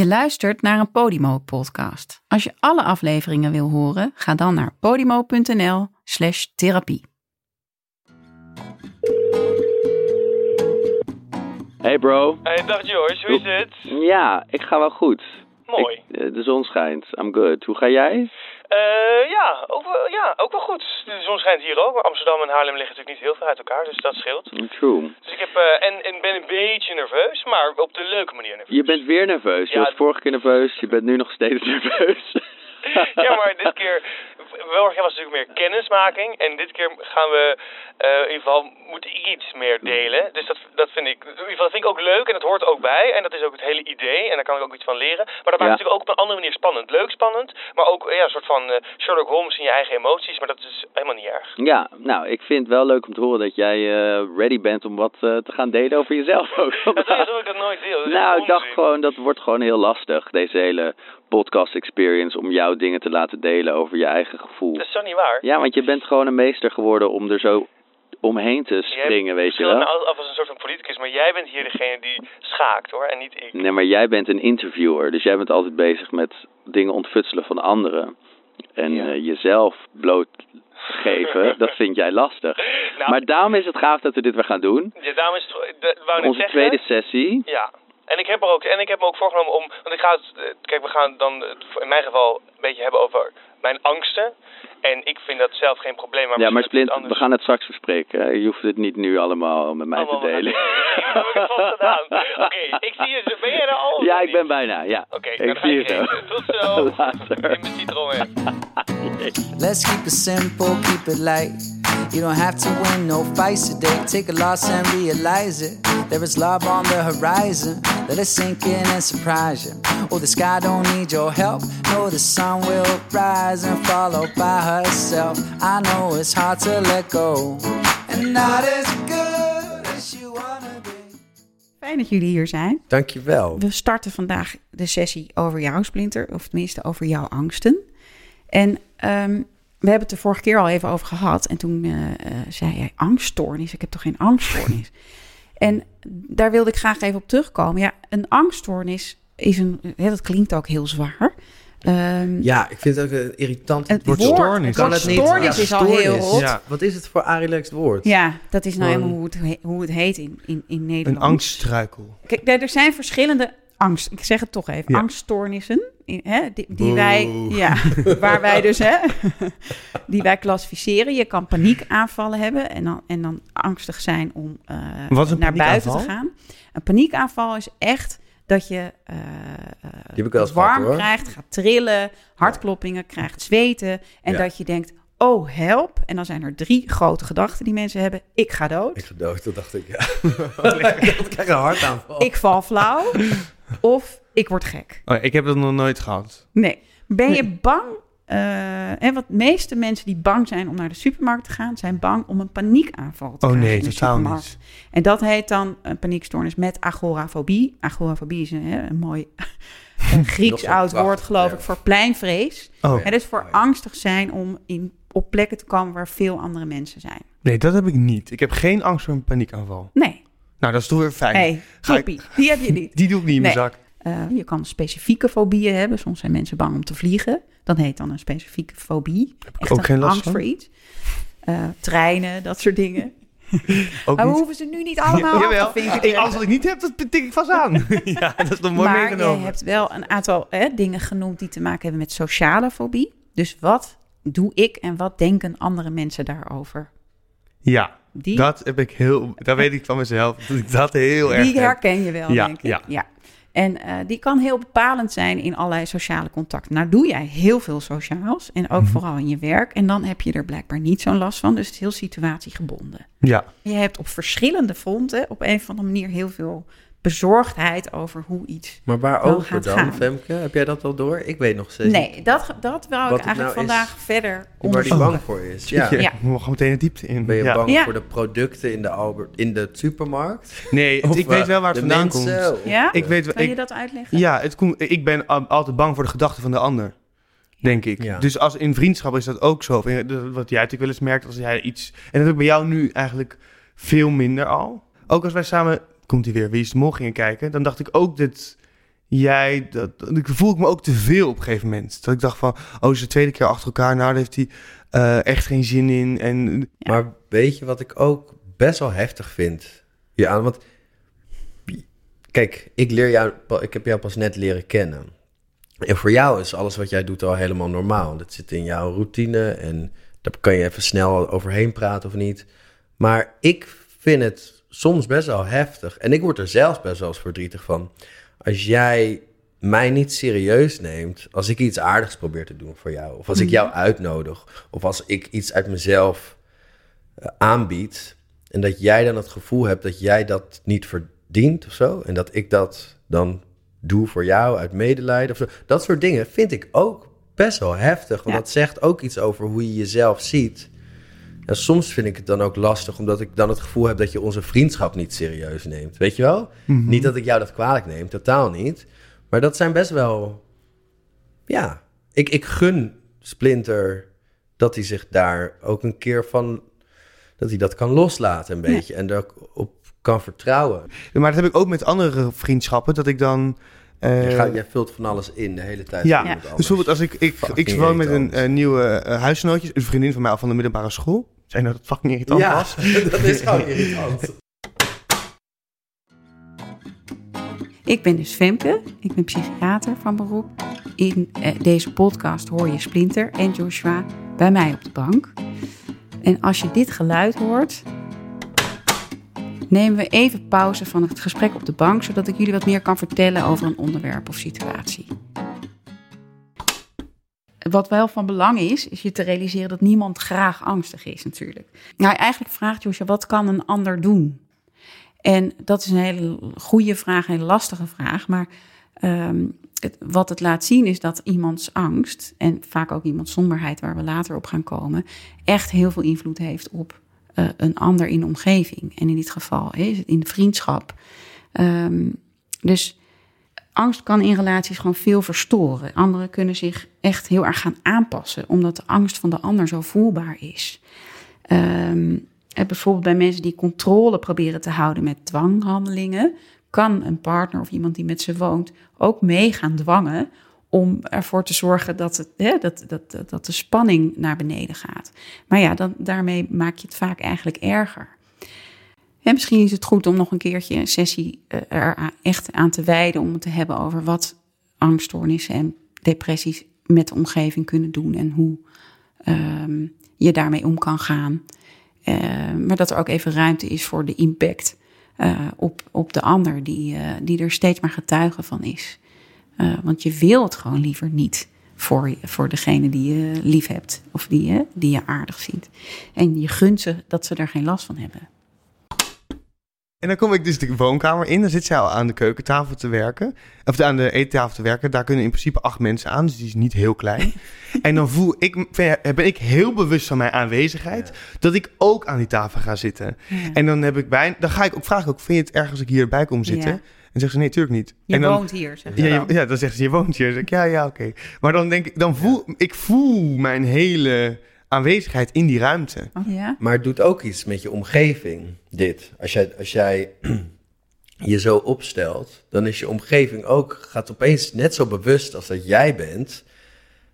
Je luistert naar een Podimo-podcast. Als je alle afleveringen wil horen, ga dan naar podimo.nl slash therapie. Hey bro. Hey, dag George, hoe is het? Ja, ik ga wel goed. Mooi. Ik- eh, de zon schijnt. I'm good. Hoe ga jij? Eh, ja, ook wel, ja, ook wel goed. De zon schijnt hier ook. maar Amsterdam en Haarlem liggen natuurlijk niet heel veel uit elkaar, dus dat scheelt. True. Dus ik heb, eh, en, en ben een beetje nerveus, maar op de leuke manier nerveus. Je bent weer nerveus. Je Ja, was vorige keer nerveus. Je bent nu nog steeds nerveus. Ja, maar dit keer, vorig jaar was het natuurlijk meer kennismaking. En dit keer gaan we, eh, in ieder geval, moet ik iets meer delen. Dus dat, dat vind ik, in ieder geval dat vind ik ook leuk en dat hoort ook bij. En dat is ook het hele idee en daar kan ik ook iets van leren. Maar dat maakt Ja. het natuurlijk ook op een andere manier spannend. Leuk spannend, maar ook ja, een soort van eh, Sherlock Holmes in je eigen emoties. Maar dat is helemaal niet erg. Ja, nou, ik vind het wel leuk om te horen dat jij eh, ready bent om wat te gaan delen over jezelf ook. Dat is alsof ik dat nooit deel. Dat Nou, ik dacht gewoon, dat wordt gewoon heel lastig, deze hele podcast experience, om jouw dingen te laten delen over je eigen gevoel. Dat is toch niet waar? Ja, want je bent gewoon een meester geworden om er zo omheen te springen, weet je wel. me af als een soort van politicus, maar jij bent hier degene die schaakt hoor, en niet ik. Nee, maar jij bent een interviewer, dus jij bent altijd bezig met dingen ontfutselen van anderen. En Ja. eh, jezelf blootgeven, dat vind jij lastig. Nou, Maar daarom is het gaaf dat we dit weer gaan doen. ja, daarom is het, de, wou Onze zeggen, tweede sessie. Ja. En ik heb er ook, en ik heb me ook voorgenomen om, want ik ga het, eh, kijk, we gaan dan het in mijn geval een beetje hebben over mijn angsten. En ik vind dat zelf geen probleem, maar Ja, maar Splint, het we gaan het straks bespreken. hè. Je hoeft het niet nu allemaal met mij te delen. ik vast gedaan. Oké, ik zie je, ben jij er al? Ja, ik ben bijna, ja. Oké, ik dan ga zie ik je zo. Tot zo. Later. In mijn citroën. Let's keep it simple, keep it light. You don't have to win no fights today. Take a loss and realize it. There is love on the horizon. Let it sink in and surprise you. Oh, the sky don't need your help. No, the sun will rise and follow by herself. I know it's hard to let go. And not as good as you wanna be. Fijn dat jullie hier zijn. Dankjewel. We starten vandaag de sessie over jouw splinter, of tenminste over jouw angsten. En ehm, we hebben het de vorige keer al even over gehad. En toen eh, eh, zei jij angststoornis. Ik heb toch geen angststoornis? en daar wilde ik graag even op terugkomen. Ja, een angststoornis is een. hè, dat klinkt ook heel zwaar. Ehm, Ja, ik vind het ook eh, irritant. het woord woord, stoornis. het Kan woord het niet? stoornis Ja, is al heel rot. Ja. Wat is het voor Arilex woord? Ja, dat is nou helemaal hoe het, he- hoe het heet in, in, in Nederland. Een angststruikel. Kijk, er er zijn verschillende angst. Ik zeg het toch even. Ja. Angststoornissen. Hè, die, wij, ja, waar wij dus, hè, die wij klassificeren. Je kan paniekaanvallen hebben en dan, en dan angstig zijn om eh, naar buiten te gaan. Een paniekaanval is echt dat je heb ik wel eens warm gehad, krijgt, gaat trillen, hartkloppingen, krijgt zweten. En Ja. dat je denkt, oh help. En dan zijn er drie grote gedachten die mensen hebben. Ik ga dood. Ik gedood, dat dacht ik, ja. ik krijg een hartaanval. ik val flauw of ik word gek. Oh, ik heb dat nog nooit gehad. Nee. Ben je bang? eh, en wat de meeste mensen die bang zijn om naar de supermarkt te gaan, zijn bang om een paniekaanval te Oh krijgen nee, in de totaal niet. En dat heet dan een paniekstoornis met agorafobie. Agorafobie is een, hè, een mooi Grieks oud prachtig, woord, geloof ja. ik, voor pleinvrees. Oh, Het is voor angstig zijn om in, op plekken te komen waar veel andere mensen zijn. nee, dat heb ik niet. Ik heb geen angst voor een paniekaanval. Nee. Nou, dat is toch weer fijn. hey, ik-. Die heb je niet. Die doe ik niet in mijn zak. Eh, je kan specifieke fobieën hebben. Soms zijn mensen bang om te vliegen. Dan heet dan een specifieke fobie. Echt ook een geen last angst van. voor iets. Eh, treinen, dat soort dingen. Ook Maar we hoeven ze nu niet allemaal af Jawel. te vinken. Ik, alles wat ik niet heb, dat tik ik vast aan. ja, dat is toch mooi maar je hebt wel een aantal hè, dingen genoemd die te maken hebben met sociale fobie. Dus wat doe ik en wat denken andere mensen daarover? Ja, Die, dat heb ik heel... Dat weet ik van mezelf. Dat ik dat heel erg die heb. herken je wel, Ja, denk ik. ja. En eh, die kan heel bepalend zijn in allerlei sociale contacten. Nou doe jij heel veel sociaals en ook Mhm. vooral in je werk. En dan heb je er blijkbaar niet zo'n last van. Dus het is heel situatiegebonden. Ja. Je hebt op verschillende fronten op een of andere manier heel veel bezorgdheid over hoe iets... Maar waarover gaat dan, gaan. Femke? Heb jij dat al door? Ik weet nog steeds niet Nee, dat, dat wou ik Wat eigenlijk nou is. vandaag verder waar die onderzoeken. bang voor is. Ja. Ja. Ja. We mogen meteen de diepte in. Ben je ja. bang Ja. voor de producten in de, Albert, in de supermarkt? Nee, Of, ik weet wel waar het vandaan mensen? komt. Of, Ja? Ik weet je dat uitleggen? ja, het komt, ik ben al- altijd bang voor de gedachten van de ander. Denk ik. Ja. Dus als in vriendschap is dat ook zo. Wat jij natuurlijk wel eens merkt als jij iets... En dat heb ik bij jou nu eigenlijk veel minder al. Ook als wij samen... Komt hij weer, Wie is de Mol kijken. Dan dacht ik ook dat jij, dat, ik voel ik me ook te veel op een gegeven moment. Dat ik dacht van, oh, de tweede keer achter elkaar, nou, daar heeft hij eh, echt geen zin in. En Ja. Maar weet je wat ik ook best wel heftig vind hieraan? Want kijk, ik, leer jou, ik heb jou pas net leren kennen. En voor jou is alles wat jij doet al helemaal normaal. Dat zit in jouw routine en daar kan je even snel overheen praten of niet. Maar ik vind het soms best wel heftig. En ik word er zelfs best wel eens verdrietig van. Als jij mij niet serieus neemt als ik iets aardigs probeer te doen voor jou. Of als ik jou uitnodig. Of als ik iets uit mezelf eh, aanbied. En dat jij dan het gevoel hebt dat jij dat niet verdient of zo. En dat ik dat dan doe voor jou uit medelijden of zo. Dat soort dingen vind ik ook best wel heftig. Want Ja. dat zegt ook iets over hoe je jezelf ziet. En soms vind ik het dan ook lastig, omdat ik dan het gevoel heb dat je onze vriendschap niet serieus neemt. Weet je wel? Niet dat ik jou dat kwalijk neem, totaal niet. Maar dat zijn best wel. Ja, ik, ik gun Splinter dat hij zich daar ook een keer van. dat hij dat kan loslaten een beetje. En ook op kan vertrouwen. Maar dat heb ik ook met andere vriendschappen, dat ik dan... Je gaat, jij vult van alles in de hele tijd. ja, dus bijvoorbeeld als ik, ik, Fucking ik woon met een eh, nieuwe huisgenootje, een vriendin van mij al van de middelbare school. Zijn dat het fucking irritant ja, was? dat is gewoon irritant. Ik ben dus Femke, ik ben psychiater van beroep. In eh, deze podcast hoor je Splinter en Joshua bij mij op de bank. En als je dit geluid hoort, nemen we even pauze van het gesprek op de bank, zodat ik jullie wat meer kan vertellen over een onderwerp of situatie. Wat wel van belang is, is je te realiseren dat niemand graag angstig is natuurlijk. Nou, eigenlijk vraagt Joshua, wat kan een ander doen? En dat is een hele goede vraag, een hele lastige vraag. Maar ehm, wat het laat zien is dat iemands angst, en vaak ook iemands somberheid, waar we later op gaan komen, echt heel veel invloed heeft op eh, een ander in de omgeving. En in dit geval is het in de vriendschap. Ehm, dus angst kan in relaties gewoon veel verstoren. Anderen kunnen zich echt heel erg gaan aanpassen, omdat de angst van de ander zo voelbaar is. En bijvoorbeeld bij mensen die controle proberen te houden met dwanghandelingen, kan een partner of iemand die met ze woont ook mee gaan dwangen om ervoor te zorgen dat, het, hè, dat, dat, dat de spanning naar beneden gaat. Maar ja, dan, daarmee maak je het vaak eigenlijk erger. En misschien is het goed om nog een keertje een sessie eh, er echt aan te wijden om het te hebben over wat angststoornissen en depressies met de omgeving kunnen doen en hoe ehm, je daarmee om kan gaan. Eh, maar dat er ook even ruimte is voor de impact eh, op, op de ander, die, eh, die er steeds maar getuige van is. Want je wil het gewoon liever niet voor, voor degene die je lief hebt of die die je aardig vindt. En je gunt ze dat ze er geen last van hebben. En dan kom ik dus de woonkamer in. Dan zit zij al aan de keukentafel te werken. Of aan de eettafel te werken. Daar kunnen in principe acht mensen aan. Dus die is niet heel klein. en dan voel ik, ben ik heel bewust van mijn aanwezigheid. Dat ik ook aan die tafel ga zitten. En dan, heb ik bij, dan ga ik ook vragen. Ook, vind je het erg als ik hierbij kom zitten? Ja. En zegt ze, nee, tuurlijk niet. Je en dan, woont hier, zeg Ja, je- ja, dan zegt ze, je woont hier. Dan zeg ik, ja, ja, oké. Maar dan denk ik, dan voel ik voel mijn hele aanwezigheid in die ruimte. Oh, ja? Maar het doet ook iets met je omgeving, dit. Als jij, als jij je zo opstelt, dan is je omgeving ook, gaat opeens net zo bewust als dat jij bent,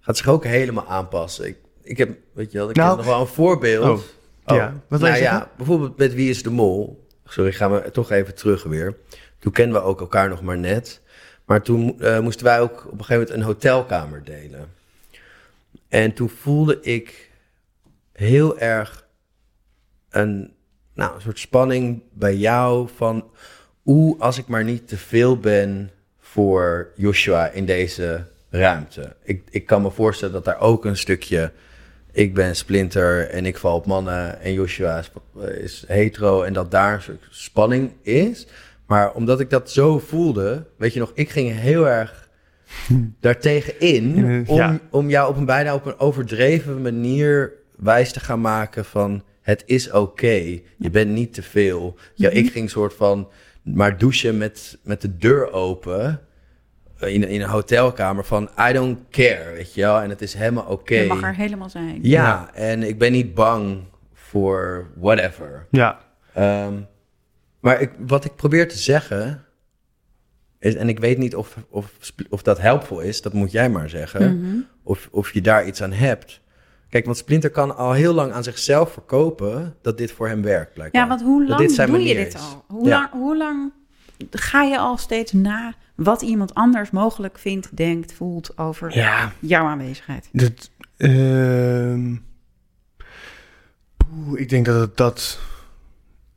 gaat zich ook helemaal aanpassen. Ik, ik heb, weet je wel, ik Nou, heb nog wel een voorbeeld. oh, ja. Wat wil je nou ja, zeggen? bijvoorbeeld met Wie is de Mol. Sorry, gaan we toch even terug weer. Toen kenden we ook elkaar nog maar net. Maar toen eh, moesten wij ook op een gegeven moment een hotelkamer delen. En toen voelde ik heel erg een, nou, een soort spanning bij jou van... Oeh, als ik maar niet te veel ben voor Joshua in deze ruimte. Ik, ik kan me voorstellen dat daar ook een stukje... Ik ben Splinter en ik val op mannen en Joshua is, is hetero... en dat daar een soort spanning is. Maar omdat ik dat zo voelde, weet je nog... Ik ging heel erg daartegen in om, ja. om jou op een bijna op een overdreven manier wijs te gaan maken van het is oké, je bent niet te veel. Ja, ik ging soort van maar douchen met, met de deur open in, in een hotelkamer van I don't care, weet je wel, en het is helemaal oké. Je mag er helemaal zijn. Ja, en ik ben niet bang voor whatever. Ja. Ehm, maar ik, wat ik probeer te zeggen is, en ik weet niet of, of, of dat helpvol is, dat moet jij maar zeggen, Mhm. of, of je daar iets aan hebt. Kijk, want Splinter kan al heel lang aan zichzelf verkopen dat dit voor hem werkt, blijkbaar. Ja, want hoe lang doe je dit is. al? Hoe, Ja. lang, hoe lang ga je al steeds na wat iemand anders mogelijk vindt, denkt, voelt over Ja, jouw aanwezigheid? dat... ehm, poeh, ik denk dat het dat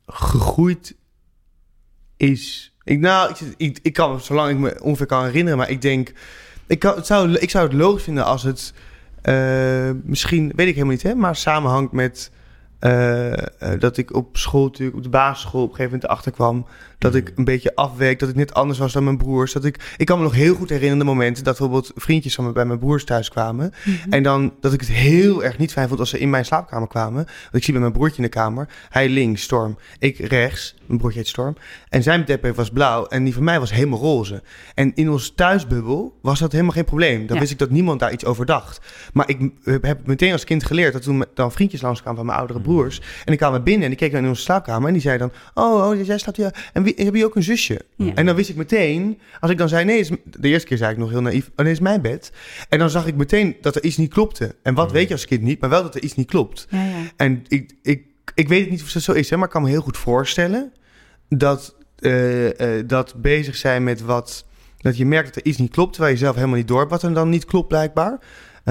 gegroeid is. Ik, nou, ik, ik, ik kan, zolang ik me ongeveer kan herinneren, maar ik denk... Ik, kan, het zou, ik zou het logisch vinden als het misschien, weet ik helemaal niet, hè, maar samenhangt met eh, eh, dat ik op school, natuurlijk, op de basisschool, op een gegeven moment erachter kwam dat ik een beetje afweek, dat ik net anders was dan mijn broers. Dat ik, ik kan me nog heel goed herinneren de momenten dat bijvoorbeeld vriendjes van me bij mijn broers thuis kwamen. En dan dat ik het heel erg niet fijn vond als ze in mijn slaapkamer kwamen. Want ik zie bij mijn broertje in de kamer, hij links, Storm, ik rechts, mijn broertje heet Storm. En zijn depper was blauw en die van mij was helemaal roze. En in ons thuisbubbel was dat helemaal geen probleem. Dan Ja. wist ik dat niemand daar iets over dacht. Maar ik heb meteen als kind geleerd dat toen dan vriendjes langskwamen van mijn oudere broers. En ik kwam er binnen en die keek dan in onze slaapkamer en die zei dan... Oh, oh jij slaapt hier. En wie, heb je ook een zusje? Ja. En dan wist ik meteen, als ik dan zei nee, is, de eerste keer zei ik nog heel naïef, oh nee, is mijn bed. En dan zag ik meteen dat er iets niet klopte. En wat weet je als kind niet, maar wel dat er iets niet klopt. Ja, ja. En ik, ik, ik weet het niet of dat zo is, hè, maar ik kan me heel goed voorstellen dat, eh, eh, dat bezig zijn met wat. Dat je merkt dat er iets niet klopt, terwijl je zelf helemaal niet door hebt wat er dan niet klopt, blijkbaar.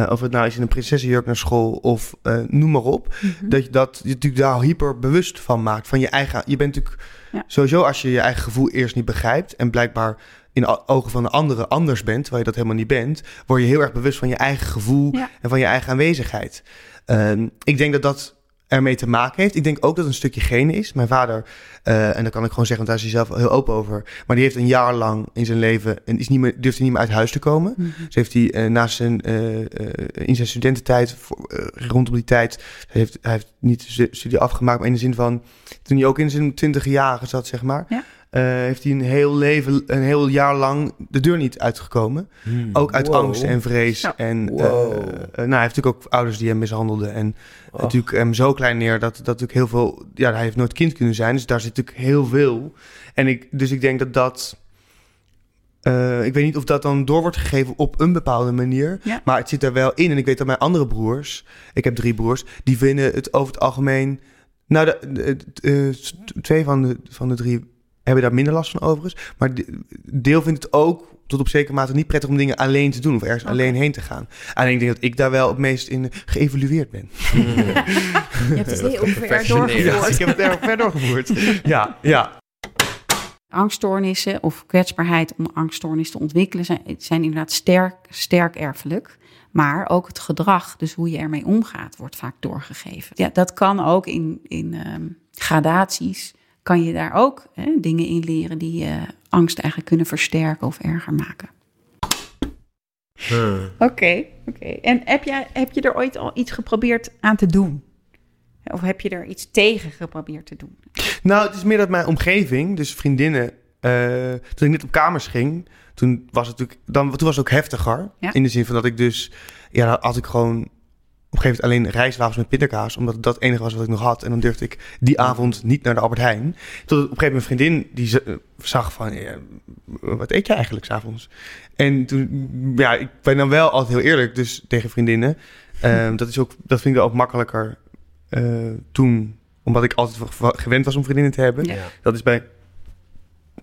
Eh, of het nou is in een prinsessenjurk naar school of eh, noem maar op. Mhm. Dat je dat je natuurlijk daar hyper bewust van maakt. Van je eigen. Je bent natuurlijk Ja. sowieso als je je eigen gevoel eerst niet begrijpt. En blijkbaar in ogen van de anderen anders bent, terwijl je dat helemaal niet bent. Word je heel erg bewust van je eigen gevoel Ja. en van je eigen aanwezigheid. Ehm, ik denk dat dat ermee te maken heeft. Ik denk ook dat het een stukje genen is. Mijn vader, eh, en dat kan ik gewoon zeggen, want daar is hij zelf heel open over. Maar die heeft een jaar lang in zijn leven en is niet meer, durft hij niet meer uit huis te komen. Mhm. Dus heeft hij eh, na zijn, eh, in zijn studententijd, voor, rondom die tijd, heeft, hij heeft niet de studie afgemaakt, maar in de zin van, toen hij ook in zijn twintig jaren zat, zeg maar, Ja. Eh, heeft hij een heel leven, een heel jaar lang de deur niet uitgekomen. Hmm. Ook uit Wow. angst en vrees. Ja. En Wow. eh, eh, nou, hij heeft natuurlijk ook ouders die hem mishandelden. En natuurlijk hem zo klein neer dat, dat natuurlijk heel veel... Ja, hij heeft nooit kind kunnen zijn. Dus daar zit natuurlijk heel veel. En ik, dus ik denk dat dat... eh, ik weet niet of dat dan door wordt gegeven op een bepaalde manier. Ja. Maar het zit er wel in. En ik weet dat mijn andere broers... Ik heb drie broers. Die vinden het over het algemeen... Nou, de, de- de- eh, twee van de, van de drie hebben daar minder last van overigens. Maar de- deel vindt het ook tot op zekere mate niet prettig om dingen alleen te doen of ergens alleen heen te gaan. Alleen ik denk dat ik daar wel het meest in geëvalueerd ben. Je hebt het heel ver doorgevoerd. ik heb het erg ver doorgevoerd. Ja, ja. Angststoornissen of kwetsbaarheid om angststoornis te ontwikkelen zijn, zijn inderdaad sterk, sterk erfelijk. Maar ook het gedrag, dus hoe je ermee omgaat, wordt vaak doorgegeven. Ja, dat kan ook in, in ehm, gradaties, kan je daar ook hè, dingen in leren die eh, angst eigenlijk kunnen versterken of erger maken. Hmm. Oké, oké. En heb, jij, heb je er ooit al iets geprobeerd aan te doen? Of heb je er iets tegen geprobeerd te doen? Nou, het is meer dat mijn omgeving, dus vriendinnen, eh, toen ik net op kamers ging, toen was het natuurlijk, dan, toen was het ook heftiger. Ja. In de zin van dat ik dus, ja, had ik gewoon op een gegeven moment alleen rijstwafels met pindakaas, omdat dat het enige was wat ik nog had. En dan durfde ik die avond niet naar de Albert Heijn. Tot op een gegeven moment een vriendin die eh, zag van, ja, wat eet je eigenlijk s'avonds? En toen, ja, ik ben dan wel altijd heel eerlijk, dus tegen vriendinnen. Ehm, dat, is ook, dat vind ik wel ook makkelijker eh, toen, omdat ik altijd gewend was om vriendinnen te hebben. Ja. Dat is bij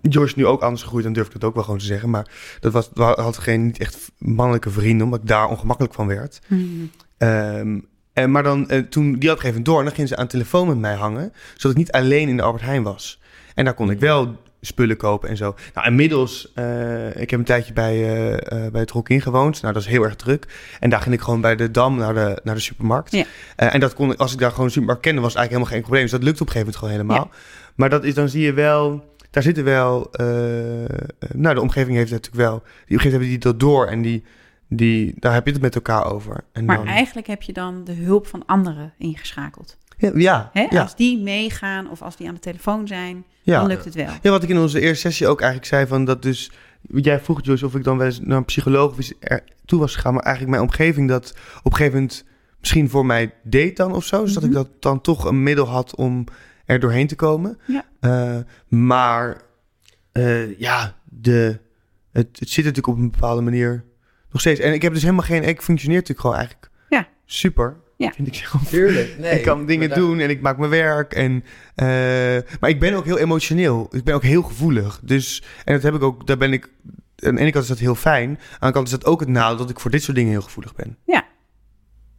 Joyce nu ook anders gegroeid, dan durf ik het ook wel gewoon te zeggen. Maar dat was, had geen niet echt mannelijke vrienden, omdat ik daar ongemakkelijk van werd. Hmm. Ehm, en, maar dan, eh, toen, die had gegeven moment door, en dan ging ze aan de telefoon met mij hangen, zodat ik niet alleen in de Albert Heijn was. En daar kon ik wel spullen kopen en zo. Nou, inmiddels, eh, ik heb een tijdje bij, eh, eh, bij het Rock in gewoond. Nou, dat is heel erg druk. En daar ging ik gewoon bij de Dam naar de, naar de supermarkt. Ja. En dat kon ik, als ik daar gewoon een supermarkt kende, was het eigenlijk helemaal geen probleem. Dus dat lukt op een gegeven moment gewoon helemaal. Maar dat is, dan zie je wel, daar zitten wel, nou, de omgeving heeft het natuurlijk wel. Die omgeving hebben die dat door en die, die, daar heb je het met elkaar over. En Maar dan, eigenlijk heb je dan de hulp van anderen ingeschakeld. ja, ja, Hè? ja, Als die meegaan of als die aan de telefoon zijn, ja. dan lukt het wel. Ja, wat ik in onze eerste sessie ook eigenlijk zei van dat dus... Jij vroeg Joyce of ik dan wel eens naar een psycholoog er toe was gegaan. Maar eigenlijk mijn omgeving dat op een gegeven moment misschien voor mij deed dan of zo. Dus dat ik Mhm. dat dan toch een middel had om er doorheen te komen. Ja. Eh, maar eh, ja, de, het, het zit natuurlijk op een bepaalde manier nog steeds. En ik heb dus helemaal geen... Ik functioneer natuurlijk gewoon eigenlijk Ja. super. Ja. Vind ik zelf. Tuurlijk. Nee, ik kan dingen doen en ik maak mijn werk. En, eh, maar ik ben ook heel emotioneel. Ik ben ook heel gevoelig. Dus, en dat heb ik ook, daar ben ik. Aan de ene kant is dat heel fijn. Aan de andere kant is dat ook het nadeel dat ik voor dit soort dingen heel gevoelig ben.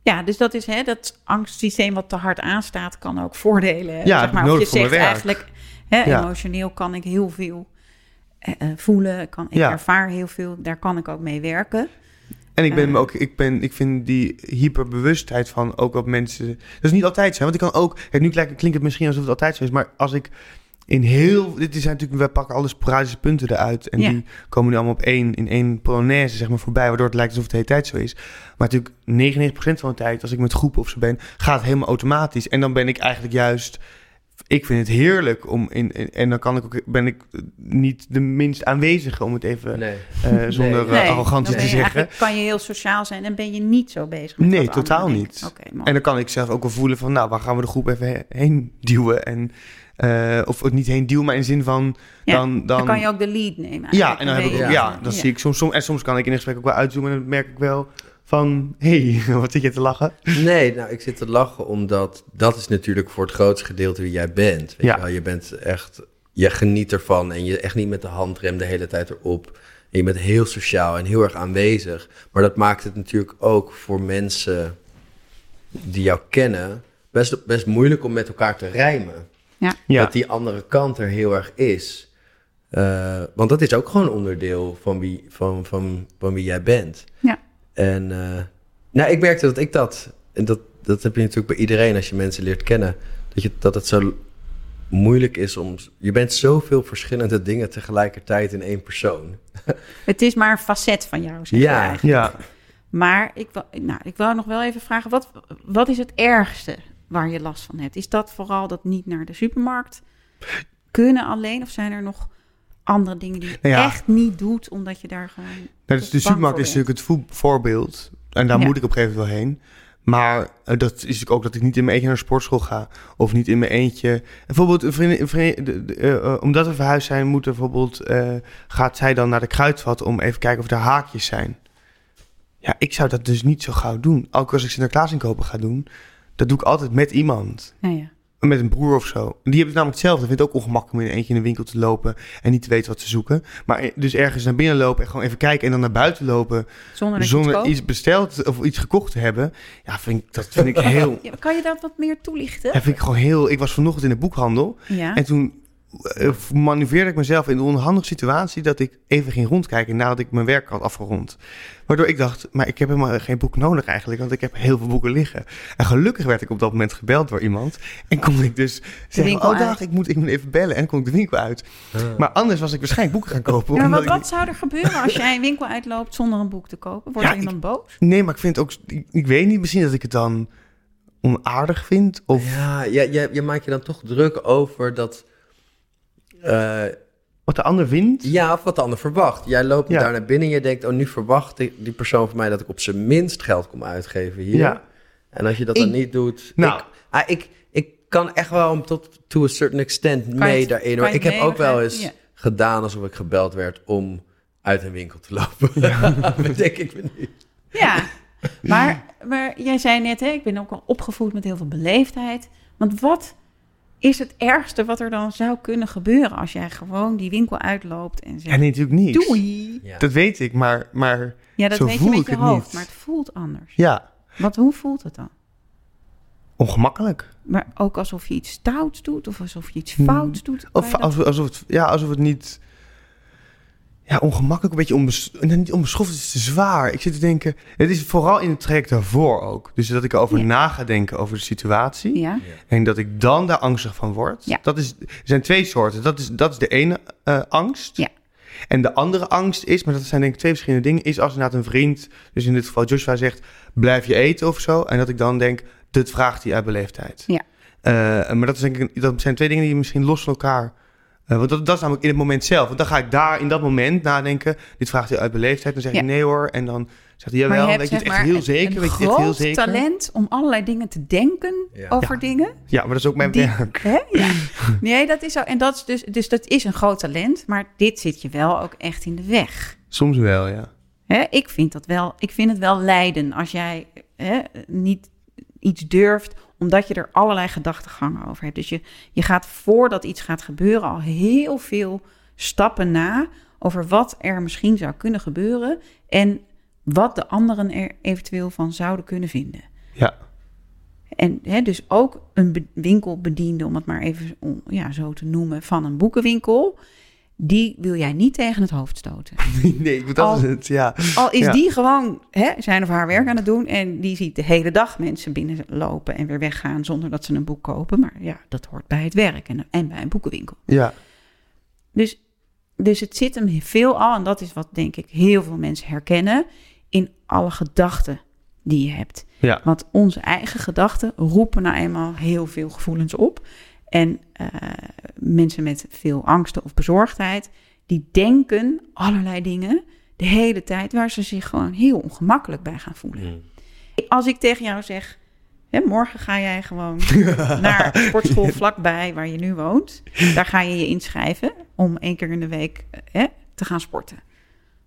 Ja, dus dat is hè, dat angstsysteem wat te hard aanstaat, kan ook voordelen. Ja, zeg maar. Of je nodig voor zegt mijn werk. eigenlijk, hè, Ja. emotioneel kan ik heel veel eh, eh, voelen, kan, ik Ja. ervaar heel veel, daar kan ik ook mee werken. En ik ben Eh. me ook, ik ben, ik vind die hyperbewustheid van ook wat mensen. Dat is niet altijd zo. Want ik kan ook. Kijk, nu klinkt klinkt het misschien alsof het altijd zo is. Maar als ik in heel. Dit is natuurlijk. We pakken alle sporadische punten eruit. En Ja. die komen nu allemaal op één. In één polonaise, zeg maar, voorbij. Waardoor het lijkt alsof het de hele tijd zo is. Maar natuurlijk 99% van de tijd. Als ik met groepen of zo ben. Gaat het helemaal automatisch. En dan ben ik eigenlijk juist. Ik vind het heerlijk om in. in- en dan kan ik ook, ben ik niet de minst aanwezige. Om het even. Nee. eh, zonder Nee. eh, arrogantie te zeggen. eigenlijk kan je heel sociaal zijn en ben je niet zo bezig met Nee, totaal niet. En dan kan ik zelf ook wel voelen van, nou, waar gaan we de groep even he- heen duwen? En, eh, of het niet heen duwen, maar in de zin van, Ja, dan, dan, dan kan je ook de lead nemen. ja, en dan heb ik ja, je- dan zie ik soms, soms, en soms kan ik in een gesprek ook wel uitzoomen en dan merk ik wel van, hé, hey, wat zit je te lachen? Nee, nou, ik zit te lachen omdat dat is natuurlijk voor het grootste gedeelte wie jij bent. Weet Ja. je, wel? je bent echt, je geniet ervan en je echt niet met de handrem de hele tijd erop. En je bent heel sociaal en heel erg aanwezig. Maar dat maakt het natuurlijk ook voor mensen die jou kennen best, best moeilijk om met elkaar te rijmen. Ja, Dat die andere kant er heel erg is. Eh, want dat is ook gewoon onderdeel van wie, van, van, van wie jij bent. Ja. En eh, nou, ik merkte dat ik dat, en dat, dat heb je natuurlijk bij iedereen als je mensen leert kennen, dat, je, dat het zo moeilijk is om, je bent zoveel verschillende dingen tegelijkertijd in één persoon. Het is maar een facet van jou, zeg Ja. je eigenlijk. ja. Maar ik, nou, ik wou nog wel even vragen, wat, wat is het ergste waar je last van hebt? Is dat vooral dat niet naar de supermarkt kunnen alleen? Of zijn er nog andere dingen die je Nou ja. echt niet doet, omdat je daar gewoon... Nou, dus de supermarkt is natuurlijk het vo- voorbeeld. En daar Ja. moet ik op een gegeven moment wel heen. Maar eh, dat is natuurlijk ook dat ik niet in mijn eentje naar de sportschool ga. Of niet in mijn eentje. Bijvoorbeeld, een vriendin, een vriendin- de- de- eh, eh, omdat we verhuisd zijn, moet bijvoorbeeld, gaat zij dan naar de kruidvat om even kijken of er haakjes zijn. Ja, ik zou dat dus niet zo gauw doen. Ook als ik Sinterklaas inkopen ga doen, dat doe ik altijd met iemand. Nou ja. Met een broer of zo. Die hebben het namelijk hetzelfde. Vindt het ook ongemakkelijk om in eentje in een winkel te lopen en niet te weten wat te zoeken. Maar dus ergens naar binnen lopen en gewoon even kijken en dan naar buiten lopen Zonder iets besteld of iets gekocht te hebben. Ja, vind ik, dat vind ik heel. Ja, kan je dat wat meer toelichten? Dat vind ik gewoon heel. Ik was vanochtend in de boekhandel Ja. en toen manoeuvreerde ik mezelf in de onhandige situatie dat ik even ging rondkijken nadat ik mijn werk had afgerond. Waardoor ik dacht, maar ik heb helemaal geen boek nodig eigenlijk, want ik heb heel veel boeken liggen. En gelukkig werd ik op dat moment gebeld door iemand en kon ik dus zeggen, oh dag, ik moet, ik moet even bellen en kon ik de winkel uit. Maar anders was ik waarschijnlijk boeken gaan kopen. Ja, maar wat, ik wat zou er gebeuren als jij een winkel uitloopt zonder een boek te kopen? Wordt Ja, er iemand boos? Nee, maar ik vind ook, ik, ik weet niet, misschien dat ik het dan onaardig vind of... Ja, je, je, je maakt je dan toch druk over dat. Eh, Wat de ander vindt? ja, of wat de ander verwacht. Jij loopt Ja. daar naar binnen en je denkt: Oh, nu verwacht die, die persoon van mij dat ik op zijn minst geld kom uitgeven hier. Ja. En als je dat dan niet doet. Nou. ik, ah, ik, ik kan echt wel tot to a certain extent mee het- daarin. je Ik heb ook wel eens gedaan alsof ik gebeld werd om uit een winkel te lopen. Bedenk ik me nu. Ja, maar, maar jij zei net, hè, ik ben ook al opgevoed met heel veel beleefdheid. Want wat is het ergste wat er dan zou kunnen gebeuren als jij gewoon die winkel uitloopt en zegt, nee, natuurlijk niet. doei. Ja. Dat weet ik, maar, maar Ja, dat Zo weet je voel met ik je het hoofd, niet. maar het voelt anders. ja, Want hoe voelt het dan? ongemakkelijk. Maar ook alsof je iets stouts doet of alsof je iets Hmm. fouts doet. Of je alsof, het, ja, alsof het niet... Ja, ongemakkelijk, een beetje onbes, niet onbeschoft, het is te zwaar. Ik zit te denken, het is vooral in het traject daarvoor ook. Dus dat ik erover Ja. na ga denken over de situatie. Ja, En dat ik dan daar angstig van word. Ja. Dat is, er zijn twee soorten. Dat is, dat is de ene eh, angst. Ja. En de andere angst is, maar dat zijn denk ik twee verschillende dingen, is als inderdaad een vriend, dus in dit geval Joshua zegt, blijf je eten of zo. En dat ik dan denk, dit vraagt hij uit beleefdheid. Ja. Eh, maar dat, is denk ik, dat zijn twee dingen die misschien los van elkaar Eh, want dat, dat is namelijk in het moment zelf. Want dan ga ik daar in dat moment nadenken. Dit vraagt hij uit beleefdheid. Dan zeg Ja. ik nee hoor. En dan zegt hij jawel. je weet je het echt heel zeker? een weet je het heel zeker? talent om allerlei dingen te denken Ja. over dingen. Ja, maar dat is ook mijn Die- werk. Hè? Ja. Nee, dat is zo. En dat is dus, dus dat is een groot talent. Maar dit zit je wel ook echt in de weg. Soms wel, ja. Hè? Ik, vind dat wel, ik vind het wel lijden als jij hè, niet iets durft, omdat je er allerlei gedachtegangen over hebt. Dus je, je gaat voordat iets gaat gebeuren al heel veel stappen na over wat er misschien zou kunnen gebeuren en wat de anderen er eventueel van zouden kunnen vinden. Ja. En hè, dus ook een be- winkelbediende, om het maar even om, ja, zo te noemen, van een boekenwinkel. Die wil jij niet tegen het hoofd stoten. nee, dat Al- is het, ja. Al is Ja. die gewoon hè, zijn of haar werk aan het doen. En die ziet de hele dag mensen binnenlopen en weer weggaan zonder dat ze een boek kopen. Maar ja, dat hoort bij het werk en, en bij een boekenwinkel. Ja, Dus, dus het zit hem veel al, en dat is wat denk ik heel veel mensen herkennen, in alle gedachten die je hebt. ja. Want onze eigen gedachten roepen nou eenmaal heel veel gevoelens op. En eh, mensen met veel angsten of bezorgdheid, die denken allerlei dingen de hele tijd waar ze zich gewoon heel ongemakkelijk bij gaan voelen. Mm. Als ik tegen jou zeg, hè, morgen ga jij gewoon naar sportschool vlakbij waar je nu woont. Daar ga je je inschrijven om één keer in de week eh, hè, te gaan sporten.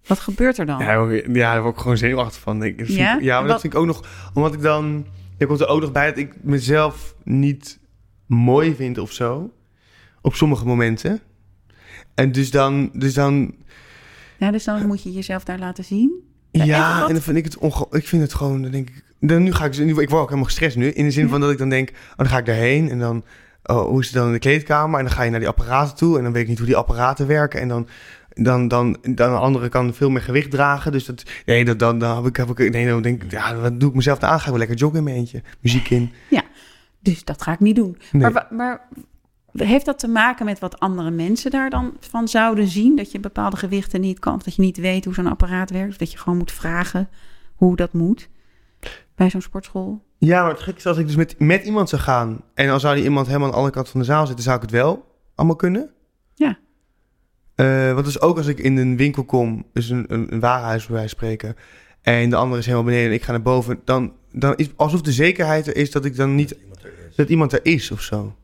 Wat gebeurt er dan? Ja, daar word ik- ja, daar word ik gewoon zenuwachtig van. denk ik. Ja? maar dat vind ik ook nog... Omdat ik dan... Er komt er ook nog bij dat ik mezelf niet mooi vind of zo. Op sommige momenten. En dus dan... Dus dan Ja, dus dan moet je jezelf daar laten zien. ja, en dan vind ik het onge... Ik vind het gewoon... Dan denk ik... Dan, nu ga ik... Nu, ik word ook helemaal gestrest nu. In de zin Ja. van dat ik dan denk... Oh, dan ga ik daarheen en dan... Oh, hoe is het dan in de kleedkamer? En dan ga je naar die apparaten toe. En dan weet ik niet hoe die apparaten werken. En dan... Dan, dan, dan een andere kan veel meer gewicht dragen. Dus dat, nee, dat, dan, dan heb ik, heb ik, nee, dan denk ik, ja, wat doe ik mezelf aan? Ga ik wel lekker joggen in mijn eentje. Muziek in. Dus dat ga ik niet doen. Nee. Maar, maar heeft dat te maken met wat andere mensen daar dan van zouden zien? Dat je bepaalde gewichten niet kan, of dat je niet weet hoe zo'n apparaat werkt, of dat je gewoon moet vragen hoe dat moet bij zo'n sportschool? Ja, maar het gekke is als ik dus met, met iemand zou gaan... en dan zou die iemand helemaal aan de andere kant van de zaal zitten... zou ik het wel allemaal kunnen. Ja. Eh, want dus ook als ik in een winkel kom... dus een, een, een warenhuis bij wijze van spreken... en de andere is helemaal beneden en ik ga naar boven... dan, dan is alsof de zekerheid er is dat ik dan niet... Dat iemand er is of zo.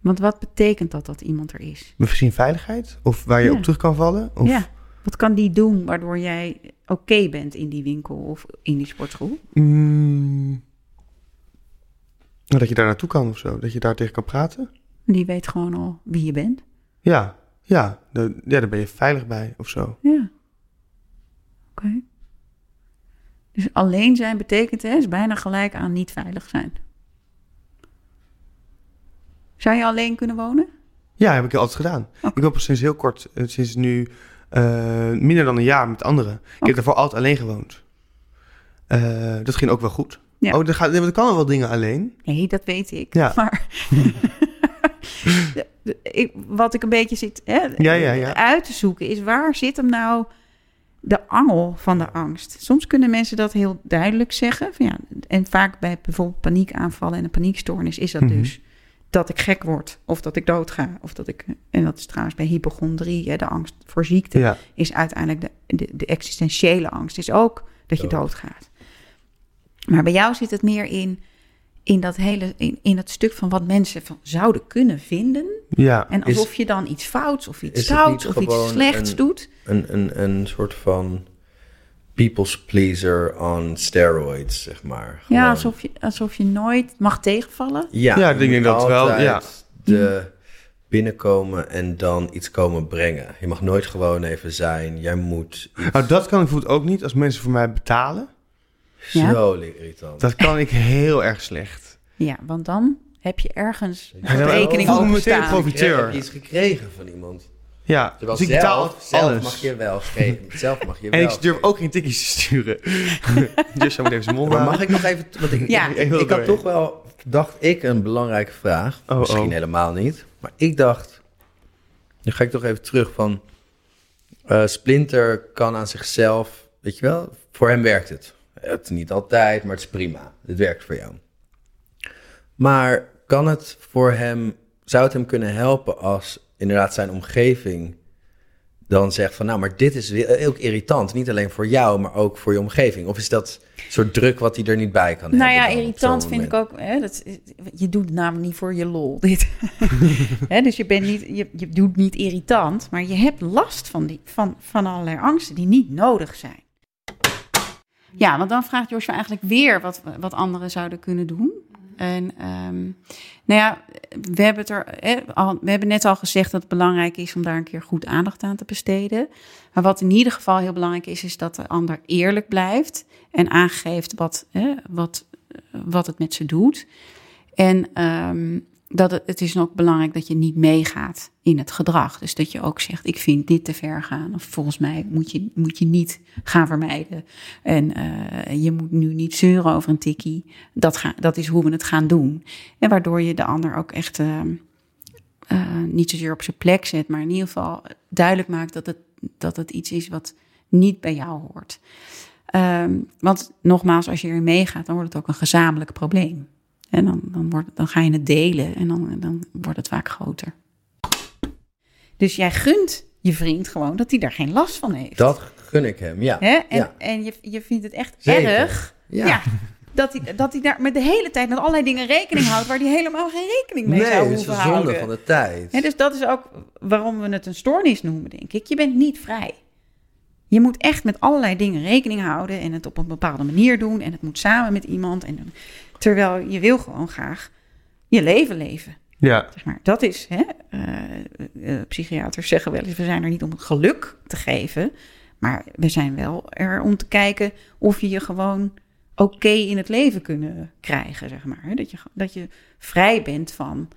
Want wat betekent dat dat iemand er is? Misschien veiligheid? Of waar je Ja. op terug kan vallen? Of, Ja. Wat kan die doen waardoor jij oké bent in die winkel of in die sportschool? Mm, dat je daar naartoe kan of zo. Dat je daar tegen kan praten. Die weet gewoon al wie je bent. Ja, ja, daar, ja, daar ben je veilig bij of zo. Ja. Oké. Dus alleen zijn betekent hè, is bijna gelijk aan niet veilig zijn. Zou je alleen kunnen wonen? Ja, heb ik altijd gedaan. Oké. Ik ben pas sinds heel kort, eh, sinds nu eh, minder dan een jaar met anderen. Ik heb daarvoor altijd alleen gewoond. Eh, dat ging ook wel goed. Ja. Oh, er, gaat, er kan wel dingen alleen. Nee, dat weet ik. Ja. Maar ik, wat ik een beetje zit hè, Ja, ja, ja. uit te zoeken is waar zit hem nou de angel van de angst? Soms kunnen mensen dat heel duidelijk zeggen. Van ja, en vaak bij bijvoorbeeld paniekaanvallen en een paniekstoornis is dat Mhm. dus dat ik gek word of dat ik doodga. Of dat ik, en dat is trouwens bij hypochondrie, hè, de angst voor ziekte, Ja. is uiteindelijk de, de, de existentiële angst. Is ook dat je Dood. doodgaat. Maar bij jou zit het meer in, in dat hele, in, in het stuk van wat mensen van zouden kunnen vinden. Ja. En Is- alsof je dan iets fouts of iets stouts of iets slechts een- doet. Een, een, een soort van people's pleaser on steroids, zeg maar. Ja, alsof je, alsof je nooit mag tegenvallen. Ja, Ja, ik denk dat wel, ja. De binnenkomen en dan iets komen brengen. Je mag nooit gewoon even zijn. Jij moet iets Nou, dat kan ik bijvoorbeeld ook niet als mensen voor mij betalen. Ja. zo irritant. Dat kan ik heel erg slecht. Ja, want dan heb je ergens Ja, een rekening ik over meteen staan. profiteur. Je hebt iets gekregen van iemand. Ja, Terwijl dus ik betaal zelf, alles. mag je wel geven. Zelf mag je En wel ik durf geven. ook geen tikjes te sturen. dus zo moet even zijn mond Maar houden. mag ik nog even... Want ik, Ja. ik, Ik wil ik had toch wel, dacht ik, een belangrijke vraag. Oh, Misschien oh. helemaal niet. Maar ik dacht... Nu ga ik toch even terug van... eh, Splinter kan aan zichzelf... Weet je wel, voor hem werkt het. Het is niet altijd, maar het is prima. Het werkt voor jou. Maar kan het voor hem... Zou het hem kunnen helpen als inderdaad zijn omgeving dan zegt van, nou, maar dit is weer ook irritant. Niet alleen voor jou, maar ook voor je omgeving. Of is dat soort druk wat hij er niet bij kan Nou ja, hebben? dan op irritant vind ik ook. Hè, dat, je doet namelijk niet voor je lol. Dit. hè, dus je, bent niet, je, je doet niet irritant, maar je hebt last van, die, van, van allerlei angsten die niet nodig zijn. Ja, want dan vraagt Joshua eigenlijk weer wat, wat anderen zouden kunnen doen. En ehm, nou ja, we hebben, het er, we hebben net al gezegd dat het belangrijk is om daar een keer goed aandacht aan te besteden. Maar wat in ieder geval heel belangrijk is, is dat de ander eerlijk blijft en aangeeft wat, wat, wat het met ze doet. En ehm, dat het, is ook belangrijk dat je niet meegaat in het gedrag. Dus dat je ook zegt, ik vind dit te ver gaan. Of volgens mij moet je, moet je niet gaan vermijden. En eh, je moet nu niet zeuren over een tikkie. Dat, dat is hoe we het gaan doen. En waardoor je de ander ook echt ehm, eh, niet zozeer op zijn plek zet. Maar in ieder geval duidelijk maakt dat het, dat het iets is wat niet bij jou hoort. Ehm, want nogmaals, als je erin meegaat, dan wordt het ook een gezamenlijk probleem. En dan, dan, wordt, dan ga je het delen en dan, dan wordt het vaak groter. Dus jij gunt je vriend gewoon dat hij daar geen last van heeft. Dat gun ik hem, ja. Hè? En, ja. en je, je vindt het echt Zeker. erg Ja. dat, hij, dat hij daar met de hele tijd met allerlei dingen rekening houdt waar hij helemaal geen rekening mee zou Nee, het is hoeven een zonde houden. van de tijd. Dus dat is ook waarom we het een stoornis noemen, denk ik. Je bent niet vrij. Je moet echt met allerlei dingen rekening houden en het op een bepaalde manier doen. En het moet samen met iemand. En, terwijl je wil gewoon graag je leven leven. Ja, Zeg maar. Dat is, hè, eh, eh, psychiaters zeggen wel eens, we zijn er niet om het geluk te geven. Maar we zijn wel er om te kijken of je je gewoon oké in het leven kunnen krijgen, zeg maar. Dat je, dat je vrij bent van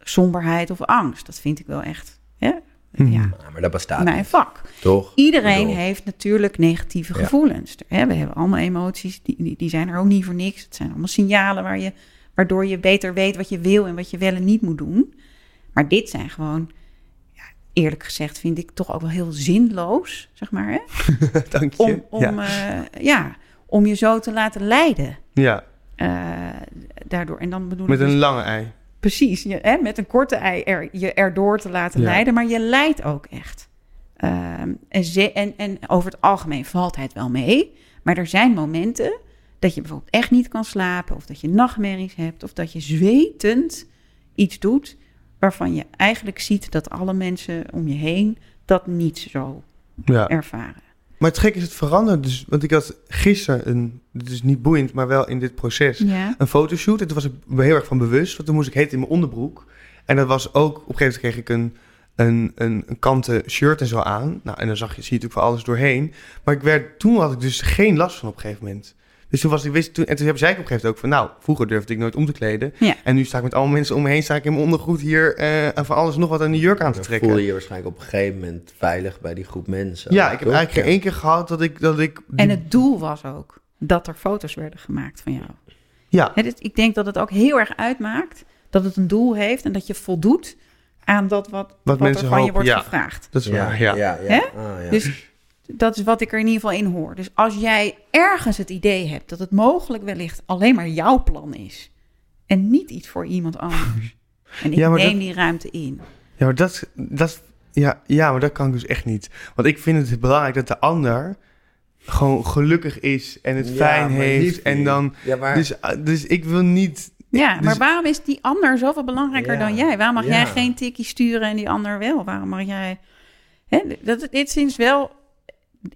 somberheid of angst. Dat vind ik wel echt, hè? Mhm. ja, Ja, maar dat bestaat mijn vak. toch? Iedereen bedoel- heeft natuurlijk negatieve gevoelens. Hè, we hebben allemaal emoties, die, die, zijn er ook niet voor niks. Het zijn allemaal signalen waar je, waardoor je beter weet wat je wil en wat je wel en niet moet doen. Maar dit zijn gewoon, ja, eerlijk gezegd, vind ik toch ook wel heel zinloos, zeg maar. Hè? dank je. Om, om, ja. ja. ja, om je zo te laten leiden. ja, eh, daardoor. En dan bedoel met ik dus- een lange ei. Precies, je, hè, met een korte ei er, je erdoor te laten Ja. leiden, maar je leidt ook echt. Ehm, en, ze, en, en over het algemeen valt het wel mee, maar er zijn momenten dat je bijvoorbeeld echt niet kan slapen, of dat je nachtmerries hebt, of dat je zwetend iets doet waarvan je eigenlijk ziet dat alle mensen om je heen dat niet zo Ja. ervaren. Maar het gek is, het verandert dus. Want ik had gisteren een, het is niet boeiend, maar wel in dit proces, Ja. een fotoshoot. En toen was ik me heel erg van bewust, want toen moest ik heet in mijn onderbroek. En dat was ook, op een gegeven moment kreeg ik een, een, een, een kanten shirt en zo aan. Nou, en dan zag je, zie je natuurlijk van alles doorheen. Maar ik werd, toen had ik dus geen last van op een gegeven moment. Dus toen was ik, wist, toen, en toen zei ik op een gegeven moment ook van, nou, vroeger durfde ik nooit om te kleden. Ja. En nu sta ik met allemaal mensen om me heen, sta ik in mijn ondergoed hier eh, en van alles nog wat aan de jurk aan te Dan trekken. voel je je waarschijnlijk op een gegeven moment veilig bij die groep mensen. Ja, ik heb toch? eigenlijk geen Ja. één keer gehad dat ik, dat ik En het doel was ook dat er foto's werden gemaakt van jou. ja, Hè, dus ik denk dat het ook heel erg uitmaakt dat het een doel heeft en dat je voldoet aan dat wat, wat, mensen er van je wordt ja. gevraagd. dat is Ja, waar, ja. ja, ja. Hè? Ah, ja. Dus dat is wat ik er in ieder geval in hoor. Dus als jij ergens het idee hebt dat het mogelijk wellicht alleen maar jouw plan is en niet iets voor iemand anders. En ik Ja, neem dat- die ruimte in. Ja, maar dat, dat, ja, ja, maar dat kan ik dus echt niet. Want ik vind het belangrijk dat de ander gewoon gelukkig is en het Ja, fijn heeft. En dan, Ja, maar... dus, dus ik wil niet... Ja, Dus- maar waarom is die ander zoveel belangrijker Ja, dan jij? Waarom mag ja. jij geen tikkie sturen en die ander wel? Waarom mag jij... Hè, dat, dit is wel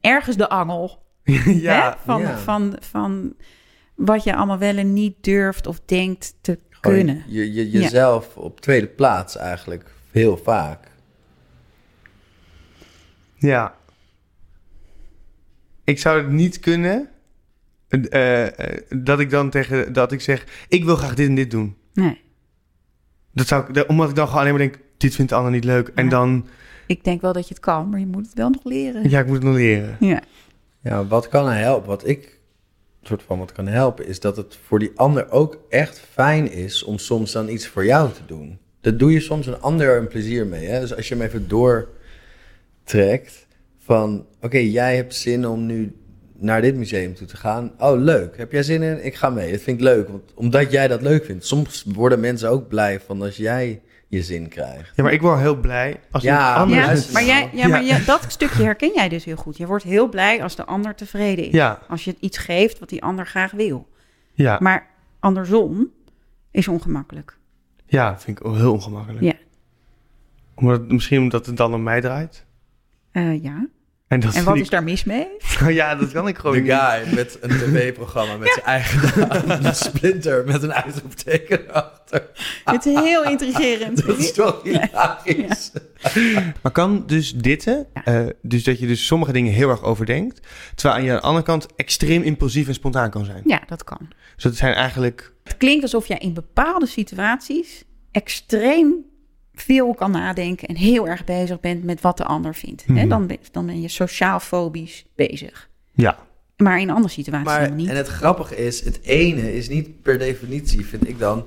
ergens de angel. ja, hè? Van, ja. Van, van wat je allemaal wel en niet durft of denkt te Gewoon kunnen. Je, je, jezelf op tweede plaats eigenlijk, heel vaak. ja. Ik zou het niet kunnen eh, eh, dat ik dan tegen, dat ik zeg, ik wil graag dit en dit doen. Nee, Dat zou ik, omdat ik dan gewoon alleen maar denk, dit vindt ander niet leuk. En Ja. dan, ik denk wel dat je het kan, maar je moet het wel nog leren. ja, ik moet het nog leren. Ja, Ja, wat kan er helpen? Wat ik soort van wat kan helpen, is dat het voor die ander ook echt fijn is om soms dan iets voor jou te doen. Dat doe je soms een ander een plezier mee. Hè? Dus als je hem even doortrekt van, oké, jij hebt zin om nu naar dit museum toe te gaan. Oh, leuk. Heb jij zin in? Ik ga mee. Dat vind ik leuk, want, omdat jij dat leuk vindt. Soms worden mensen ook blij van als jij je zin krijgt. Ja, maar ik word heel blij als Ja, een ander... Ja, maar, jij, ja, maar Ja. je- dat stukje herken jij dus heel goed. Je wordt heel blij als de ander tevreden is. Ja, Als je iets geeft wat die ander graag wil. ja, Maar andersom is ongemakkelijk. ja, vind ik ook heel ongemakkelijk. Ja. Omdat, misschien omdat het dan om mij draait. Eh, ja. En, dat En vind wat ik- is daar mis mee? ja, dat kan ik gewoon De niet. guy met een tv-programma met zijn eigen naam. Een splinter met een uitroepteken erachter. Het is heel intrigerend. Dat is toch hilarisch. Maar kan dus dit, hè? Eh, dus dat je dus sommige dingen heel erg overdenkt, terwijl je aan de andere kant extreem impulsief en spontaan kan zijn. Ja, dat kan. Dus dat zijn eigenlijk... Het klinkt alsof jij in bepaalde situaties extreem veel kan nadenken en heel erg bezig bent met wat de ander vindt. Hè, Mhm. dan, ben, dan ben je sociaal-fobisch bezig. Ja. Maar in andere situaties Maar, niet. en het grappige is, het ene is niet per definitie, vind ik dan,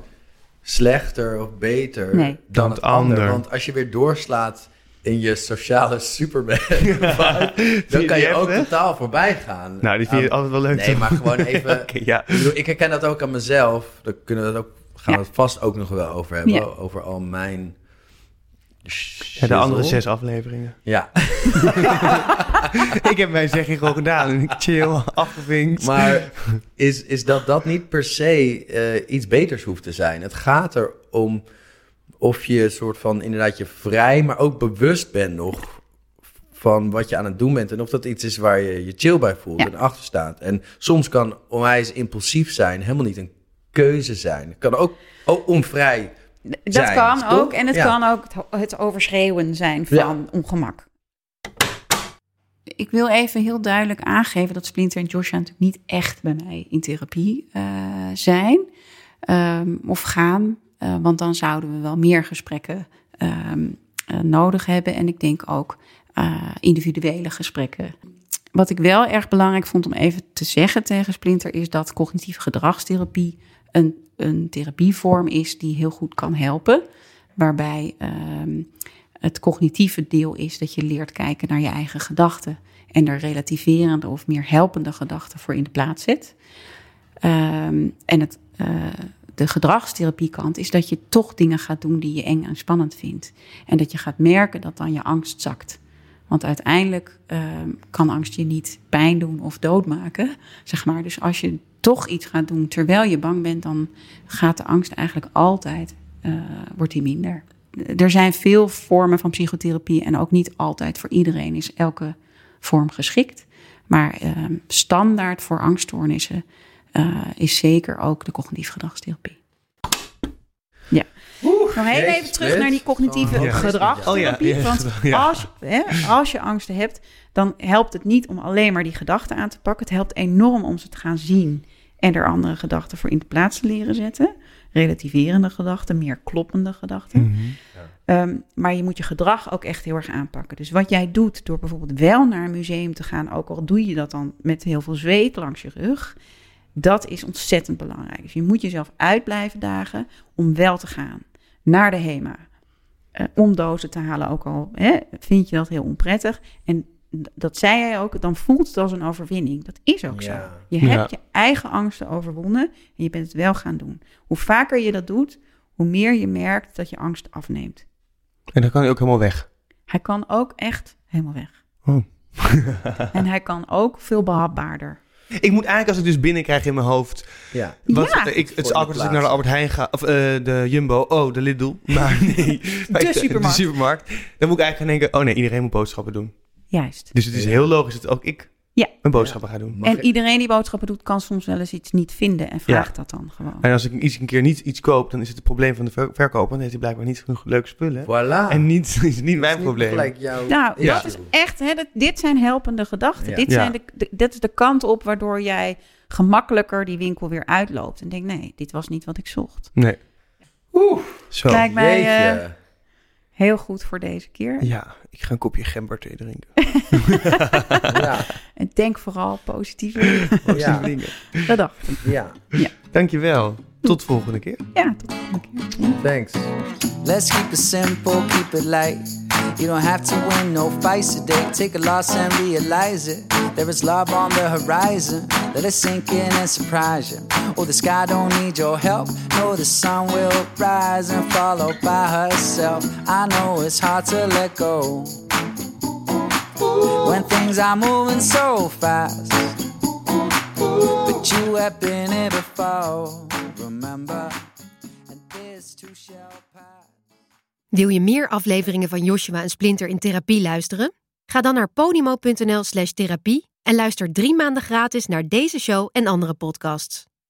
slechter of beter Nee. dan, Dan het ander. ander. Want als je weer doorslaat in je sociale superman, dan kan je ook totaal voorbij gaan. Nou, die vind je altijd wel leuk. Nee, maar gewoon even... Ja. Ik, bedoel, ik herken dat ook aan mezelf. Daar kunnen we het ook, gaan we Ja. het vast ook nog wel over hebben. Ja. Over al mijn... Ja, de andere zes afleveringen. Ja, ik heb mijn zegging gewoon gedaan en ik chill, afgevinkt. maar is, is dat dat niet per se eh, iets beters hoeft te zijn? Het gaat erom of je een soort van inderdaad je vrij, maar ook bewust bent nog van wat je aan het doen bent. En of dat iets is waar je je chill bij voelt Ja. en achter staat. En soms kan onwijs impulsief zijn helemaal niet een keuze zijn. Het kan ook, ook onvrij Dat zijn, kan toch? ook. En het Ja. kan ook het, overschreeuwen zijn van Ja. ongemak. Ik wil even heel duidelijk aangeven dat Splinter en Joshua natuurlijk niet echt bij mij in therapie eh, zijn ehm, of gaan. Eh, want dan zouden we wel meer gesprekken ehm, eh, nodig hebben. En ik denk ook eh, individuele gesprekken. Wat ik wel erg belangrijk vond om even te zeggen tegen Splinter is dat cognitieve gedragstherapie een, een therapievorm is die heel goed kan helpen. Waarbij ehm, het cognitieve deel is dat je leert kijken naar je eigen gedachten. En er relativerende of meer helpende gedachten voor in de plaats zet. Ehm, en het, eh, de gedragstherapiekant is dat je toch dingen gaat doen die je eng en spannend vindt. En dat je gaat merken dat dan je angst zakt. Want uiteindelijk ehm, kan angst je niet pijn doen of doodmaken, zeg maar. Dus als je toch iets gaat doen terwijl je bang bent, dan gaat de angst eigenlijk altijd, eh, wordt die minder. Er zijn veel vormen van psychotherapie en ook niet altijd voor iedereen is elke vorm geschikt. Maar ehm, standaard voor angststoornissen eh, is zeker ook de cognitieve gedragstherapie. Nog heel jezus, even terug naar die cognitieve Oh, gedragstherapie. Oh ja, want ja. als, hè, als je angsten hebt, dan helpt het niet om alleen maar die gedachten aan te pakken. Het helpt enorm om ze te gaan zien en er andere gedachten voor in de plaats te leren zetten. Relativerende gedachten, meer kloppende gedachten. Mhm. Ehm, maar je moet je gedrag ook echt heel erg aanpakken. Dus wat jij doet door bijvoorbeeld wel naar een museum te gaan, ook al doe je dat dan met heel veel zweet langs je rug, dat is ontzettend belangrijk. Dus je moet jezelf uit blijven dagen om wel te gaan naar de HEMA. Eh, om dozen te halen, ook al hè, vind je dat heel onprettig. En dat zei hij ook, dan voelt het als een overwinning. Dat is ook zo. Je Ja. hebt je eigen angsten overwonnen en je bent het wel gaan doen. Hoe vaker je dat doet, hoe meer je merkt dat je angst afneemt. En dan kan hij ook helemaal weg. Hij kan ook echt helemaal weg. Oh. en hij kan ook veel behapbaarder. Ik moet eigenlijk, als ik dus binnenkrijg in mijn hoofd... Ja. Wat, Ja. ik, het is de awkward als ik naar de. Albert Heijn ga... Of eh, de Jumbo. Oh, de Lidl. Maar nee. maar ik- supermarkt. De supermarkt. Dan moet ik eigenlijk gaan denken... Oh nee, iedereen moet boodschappen doen. Juist. Dus het is heel logisch dat ook ik Ja. mijn boodschappen ga doen. Mag en ik- iedereen die boodschappen doet, kan soms wel eens iets niet vinden en vraagt dat dan gewoon. En als ik iets een keer niet iets koop... dan is het het probleem van de ver- verkoper. Dan heeft hij blijkbaar niet genoeg leuke spullen. Voilà. En niet, is niet mijn Niet probleem. jouw Nou, Ja. dat is echt, hè, dat, dit zijn helpende gedachten. Ja. Dit, Ja. zijn de, de- dit is de kant op waardoor jij gemakkelijker die winkel weer uitloopt. En denkt, nee, dit was niet wat ik zocht. Nee. Oeh, Zo. Lijkt mij. Heel goed voor deze keer. Ja, ik ga een kopje gemberthee drinken. ja, En denk vooral positief. ja, Dat dacht ik. ja. Dankjewel. Tot de volgende keer. Ja, tot de volgende keer. Thanks. Let's keep it simple, keep it light. You don't have to win no fights today. Take a loss and realize it. There is love on the horizon. Let it sink in and surprise you. Oh, the sky don't need your help. No, the sun will rise and follow by herself. I know it's hard to let go when things are moving so fast. But you have been here before. Remember, and this too shall. Wil je meer afleveringen van Joshua en Splinter in therapie luisteren? Ga dan naar podimo.nl slash therapie en luister drie maanden gratis naar deze show en andere podcasts.